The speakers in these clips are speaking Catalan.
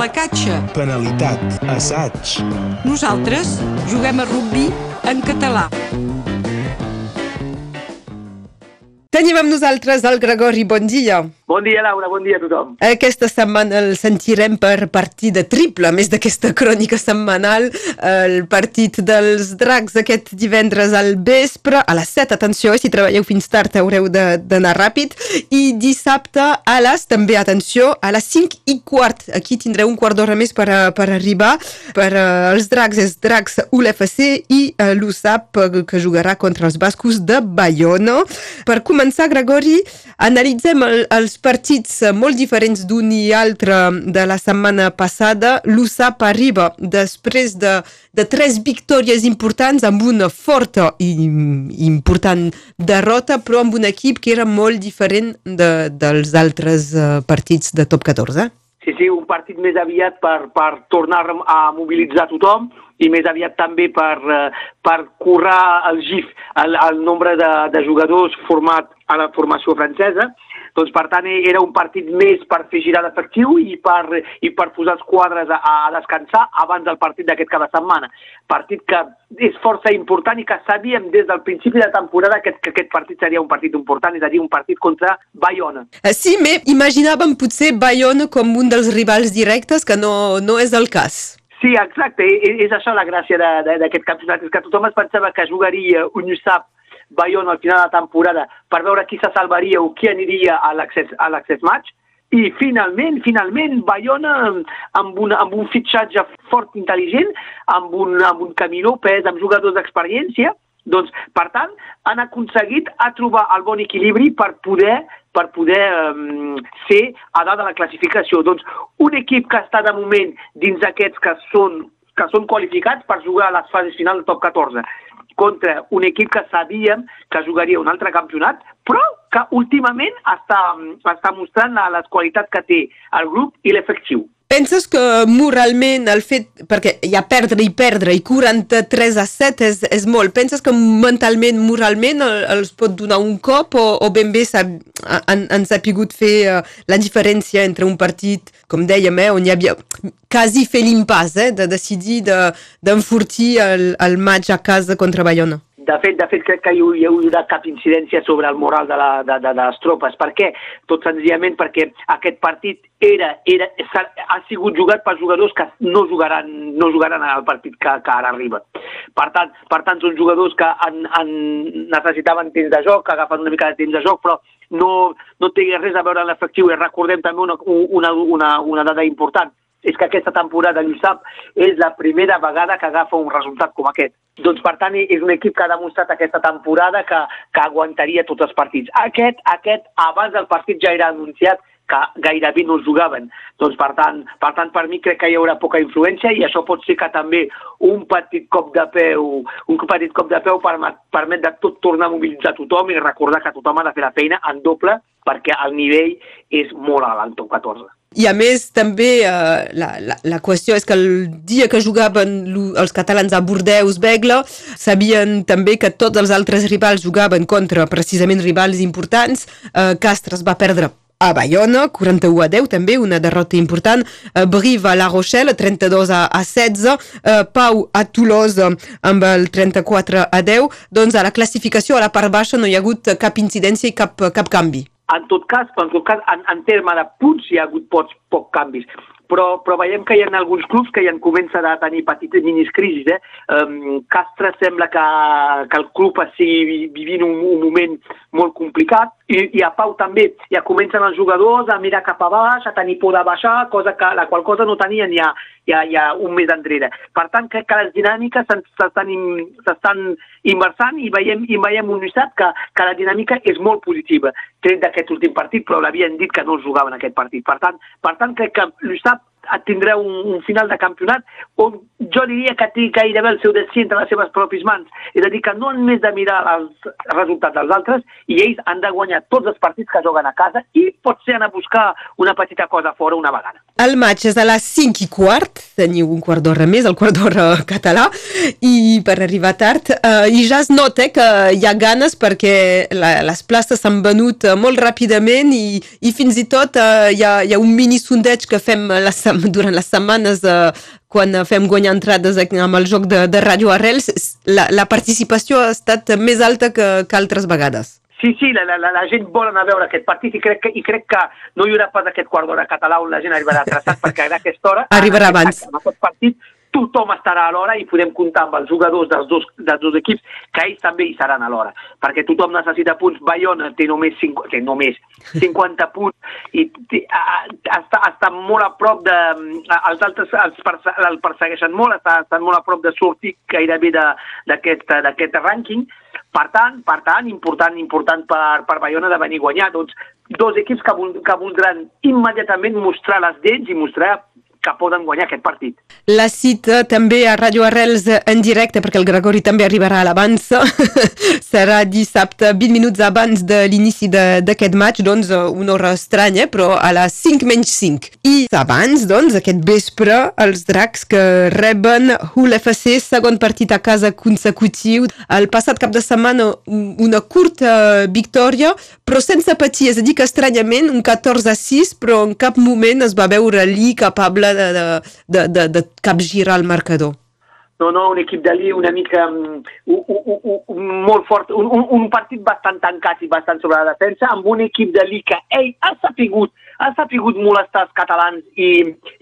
placatge. Penalitat. Assaig. Nosaltres juguem a rugby en català. Tenim amb nosaltres el Gregori, bon dia. Bon dia, Laura, bon dia a tothom. Aquesta setmana el sentirem per partida triple, a més d'aquesta crònica setmanal, el partit dels dracs aquest divendres al vespre, a les 7, atenció, si treballeu fins tard haureu d'anar ràpid, i dissabte a les, també atenció, a les 5 i quart, aquí tindreu un quart d'hora més per, a, per arribar, per uh, els dracs, és dracs ULFC i l'USAP que jugarà contra els bascos de Bayona. Per començar, Gregori, analitzem el, els partits molt diferents d'un i altre de la setmana passada. L'USAP arriba després de, de tres victòries importants amb una forta i important derrota, però amb un equip que era molt diferent de, dels altres uh, partits de top 14. Sí, sí, un partit més aviat per, per tornar a mobilitzar tothom i més aviat també per, per currar el GIF, el, el nombre de, de jugadors format a la formació francesa. Doncs, per tant, era un partit més per fer girar d'efectiu i, per, i per posar els quadres a, a descansar abans del partit d'aquest cada setmana. Partit que és força important i que sabíem des del principi de temporada que, que aquest partit seria un partit important, és a dir, un partit contra Bayona. Sí, me imaginàvem potser Bayona com un dels rivals directes, que no, no és el cas. Sí, exacte, és, és això la gràcia d'aquest campionat, és que tothom es pensava que jugaria un USAP Bayona al final de la temporada per veure qui se salvaria o qui aniria a l'accés match i finalment, finalment, Bayona amb, una, amb un fitxatge fort intel·ligent, amb un, amb un caminó pes, amb jugadors d'experiència, doncs, per tant, han aconseguit a trobar el bon equilibri per poder per poder um, ser a dalt de la classificació. Doncs un equip que està de moment dins aquests que són, que són qualificats per jugar a les fases finals del top 14 contra un equip que sabíem que jugaria un altre campionat, però que últimament està, està mostrant les qualitats que té el grup i l'efectiu. Penses que moralment el fet, perquè hi ha perdre i perdre i 43 a 7 és, és molt, penses que mentalment, moralment els pot donar un cop o, o ben bé han, han sapigut fer uh, la diferència entre un partit, com dèiem, eh, on hi havia quasi fer l'impàs, eh, de decidir d'enfortir de, el, el maig a casa contra Bayona? De fet, de fet crec que hi, hi haurà cap incidència sobre el moral de, la, de, de, de les tropes. Per què? Tot senzillament perquè aquest partit era, era, ha sigut jugat per jugadors que no jugaran, no jugaran al partit que, que ara arriba. Per tant, per tant, són jugadors que han, han, necessitaven temps de joc, que agafen una mica de temps de joc, però no, no té res a veure amb l'efectiu. I recordem també una, una, una, una dada important és que aquesta temporada l'USAP és la primera vegada que agafa un resultat com aquest. Doncs, per tant, és un equip que ha demostrat aquesta temporada que, que aguantaria tots els partits. Aquest, aquest, abans del partit ja era anunciat que gairebé no es jugaven. Doncs, per tant, per tant, per mi crec que hi haurà poca influència i això pot ser que també un petit cop de peu, un petit cop de peu permet, permet de tot tornar a mobilitzar tothom i recordar que tothom ha de fer la feina en doble perquè el nivell és molt alt al top 14. I a més també eh, la, la, la qüestió és que el dia que jugaven els catalans a Bordeus, Begla, sabien també que tots els altres rivals jugaven contra precisament rivals importants. Eh, Castres va perdre a Bayona, 41 a 10 també, una derrota important, uh, Brive a La Rochelle, 32 a, a 16, uh, Pau a Toulouse amb el 34 a 10, doncs a la classificació a la part baixa no hi ha hagut cap incidència i cap, cap canvi. En tot cas, en, tot cas en, en terme de punts hi ha hagut pocs, poc canvis però, però veiem que hi ha alguns clubs que ja en comencen a tenir petites minis crisis. Eh? Um, Castre sembla que, que el club estigui vivint un, un moment molt complicat i, i a Pau també ja comencen els jugadors a mirar cap a baix, a tenir por de baixar, cosa que, la qual cosa no tenien ja, ja, ja un mes enrere. Per tant, crec que les dinàmiques s'estan inversant i veiem, i veiem un missatge que, que la dinàmica és molt positiva, tret d'aquest últim partit, però l'havien dit que no jugaven aquest partit. Per tant, per tant crec que l'USAP tindrà un, un final de campionat on jo diria que té gairebé el seu destí entre les seves pròpies mans. És a dir, que no han més de mirar els resultats dels altres i ells han de guanyar tots els partits que juguen a casa i potser anar a buscar una petita cosa fora una vegada. El maig és a les 5 i quart, teniu un quart d'hora més, el quart d'hora català, i per arribar tard, uh, i ja es nota que hi ha ganes perquè la, les places s'han venut molt ràpidament i, i fins i tot uh, hi, ha, hi ha un mini sondeig que fem la setmana durant les setmanes eh, quan fem guanyar entrades amb el joc de, de Ràdio Arrels, la, la participació ha estat més alta que, que altres vegades. Sí, sí, la, la, la gent vol anar a veure aquest partit i crec que, i crec que no hi haurà pas aquest quart d'hora català on la gent arribarà atrasat perquè a aquesta hora... Arribarà abans. En aquest partit tothom estarà a l'hora i podem comptar amb els jugadors dels dos, dels dos equips que ells també hi seran a l'hora perquè tothom necessita punts. Bayona té només, 5, té només 50 punts i té, a, està, està molt a prop de els altres els perse, el persegueixen molt està, estan molt a prop de sortir gairebé d'aquest rànquing. Per tant, per tant, important, important per, per Bayona de venir a guanyar. Doncs dos equips que, que voldran immediatament mostrar les dents i mostrar que poden guanyar aquest partit. La cita també a Radio Arrels en directe, perquè el Gregori també arribarà a l'avança. Serà dissabte, 20 minuts abans de l'inici d'aquest match, doncs una hora estranya, però a les 5 menys 5. I abans, doncs, aquest vespre, els dracs que reben Hull FC, segon partit a casa consecutiu. El passat cap de setmana una curta victòria, però sense patir, és a dir que estranyament un 14 a 6, però en cap moment es va veure l'I capable de, de, de, de, de capgirar el marcador. No, no, un equip d'allí una mica un, un, un, molt fort, un, un partit bastant tancat i bastant sobre la defensa, amb un equip d'allí que ell ha sapigut, ha sapigut molestar els catalans i,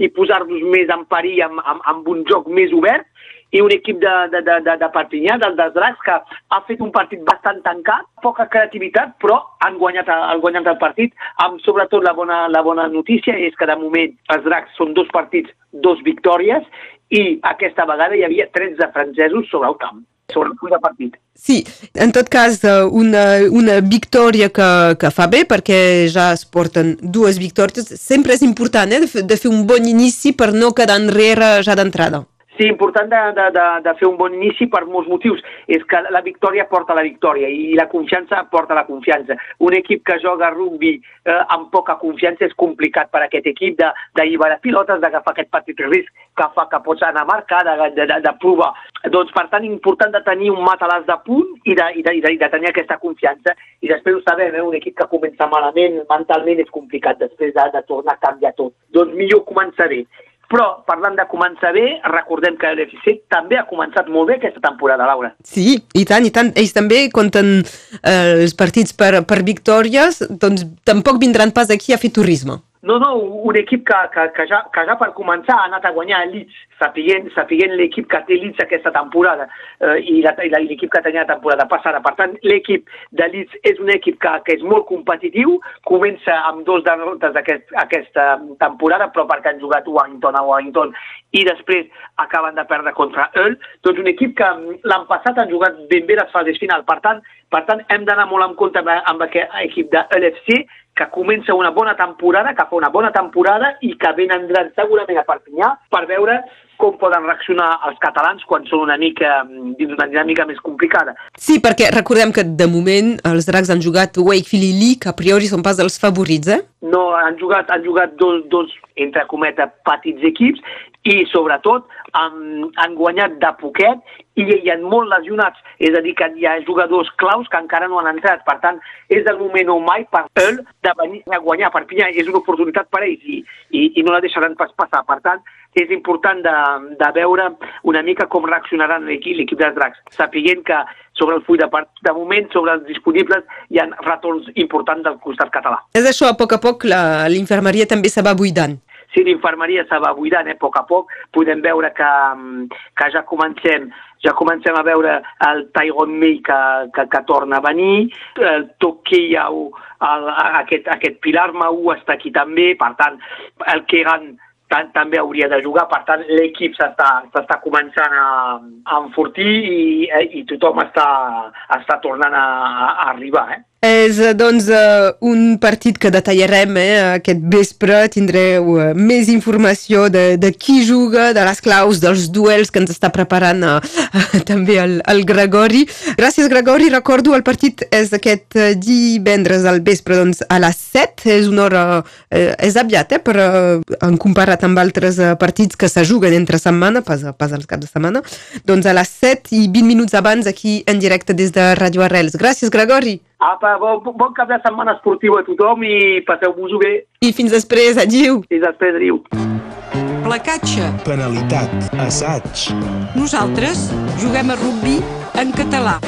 i posar-nos més en perill amb, amb, amb un joc més obert, i un equip de, de, de, de, de Perpinyà, del dels Dracs, que ha fet un partit bastant tancat, poca creativitat, però han guanyat, han guanyat el partit, amb sobretot la bona, la bona notícia és que de moment els Dracs són dos partits, dos victòries, i aquesta vegada hi havia 13 francesos sobre el camp sobre el partit. Sí, en tot cas, eh, una, una victòria que, que fa bé, perquè ja es porten dues victòries. Sempre és important eh, de, fer, de fer un bon inici per no quedar enrere ja d'entrada. Sí, important de, de, de, de fer un bon inici per molts motius. És que la victòria porta la victòria i la confiança porta la confiança. Un equip que joga rugby eh, amb poca confiança és complicat per aquest equip d'alliberar pilotes, d'agafar aquest petit risc que fa que pots anar a marcar, de, de, de, de provar. Doncs, per tant, important de tenir un matalàs de punt i de, i de, i de, i de tenir aquesta confiança. I després ho sabem, eh? un equip que comença malament, mentalment és complicat després de, de tornar a canviar tot. Doncs millor començar bé. Però, parlant de començar bé, recordem que l'FC també ha començat molt bé aquesta temporada, Laura. Sí, i tant, i tant. Ells també compten eh, els partits per, per victòries, doncs tampoc vindran pas aquí a fer turisme. No, no, un equip que, que, que, ja, que ja per començar ha anat a guanyar a Leeds, sapiguent, sapiguent l'equip que té Leeds aquesta temporada eh, i l'equip que tenia la temporada passada. Per tant, l'equip de Leeds és un equip que, que és molt competitiu, comença amb dos derrotes aquest, aquesta temporada, però perquè han jugat Wellington a Wellington i després acaben de perdre contra Earl. Doncs un equip que l'any passat han jugat ben bé les fases final. Per tant, per tant hem d'anar molt en compte amb, amb aquest equip de LFC que comença una bona temporada, que fa una bona temporada i que vendran segurament a Perpinyà per veure com poden reaccionar els catalans quan són una mica dins una dinàmica més complicada. Sí, perquè recordem que de moment els dracs han jugat Wakefield i Lee, que a priori són pas els favorits, eh? No, han jugat, han jugat dos, dos entre cometa, petits equips i sobretot han, han guanyat de poquet i hi ha molt lesionats, és a dir, que hi ha jugadors claus que encara no han entrat. Per tant, és el moment o mai per ell de venir a guanyar per Pinyà. És una oportunitat per ells i, i, i no la deixaran pas passar. Per tant, és important de, de veure una mica com reaccionaran l'equip dels dracs, sapiguent que sobre el full de part, de moment, sobre els disponibles, hi ha retorns importants del costat català. És això, a poc a poc l'infermeria també se va buidant si l'infermeria se va buidant eh, a poc a poc, podem veure que, mm, que ja comencem ja comencem a veure el Tyron May que, que, que torna a venir, el Tokeyau, el, aquest, aquest Pilar Mau està aquí també, per tant, el Keran tant, també hauria de jugar, per tant l'equip s'està començant a, a enfortir i, i tothom està, està tornant a, a arribar. Eh? És, doncs, uh, un partit que detallarem eh, aquest vespre. Tindreu uh, més informació de, de qui juga, de les claus, dels duels que ens està preparant uh, també el, el Gregori. Gràcies, Gregori. Recordo, el partit és aquest divendres al vespre, doncs, a les 7. És una hora... Uh, és aviat, eh, però uh, en comparat amb altres partits que se juguen entre setmana, pas, pas als caps de setmana, doncs a les 7 i 20 minuts abans aquí en directe des de Radio Arrels. Gràcies, Gregori. Apa, bon, bon cap de setmana esportiu a tothom i passeu-vos-ho bé. I fins després, adiu. Fins després, adiu. placatge. penalitat, assaig, Nosaltres juguem a rugbi en català.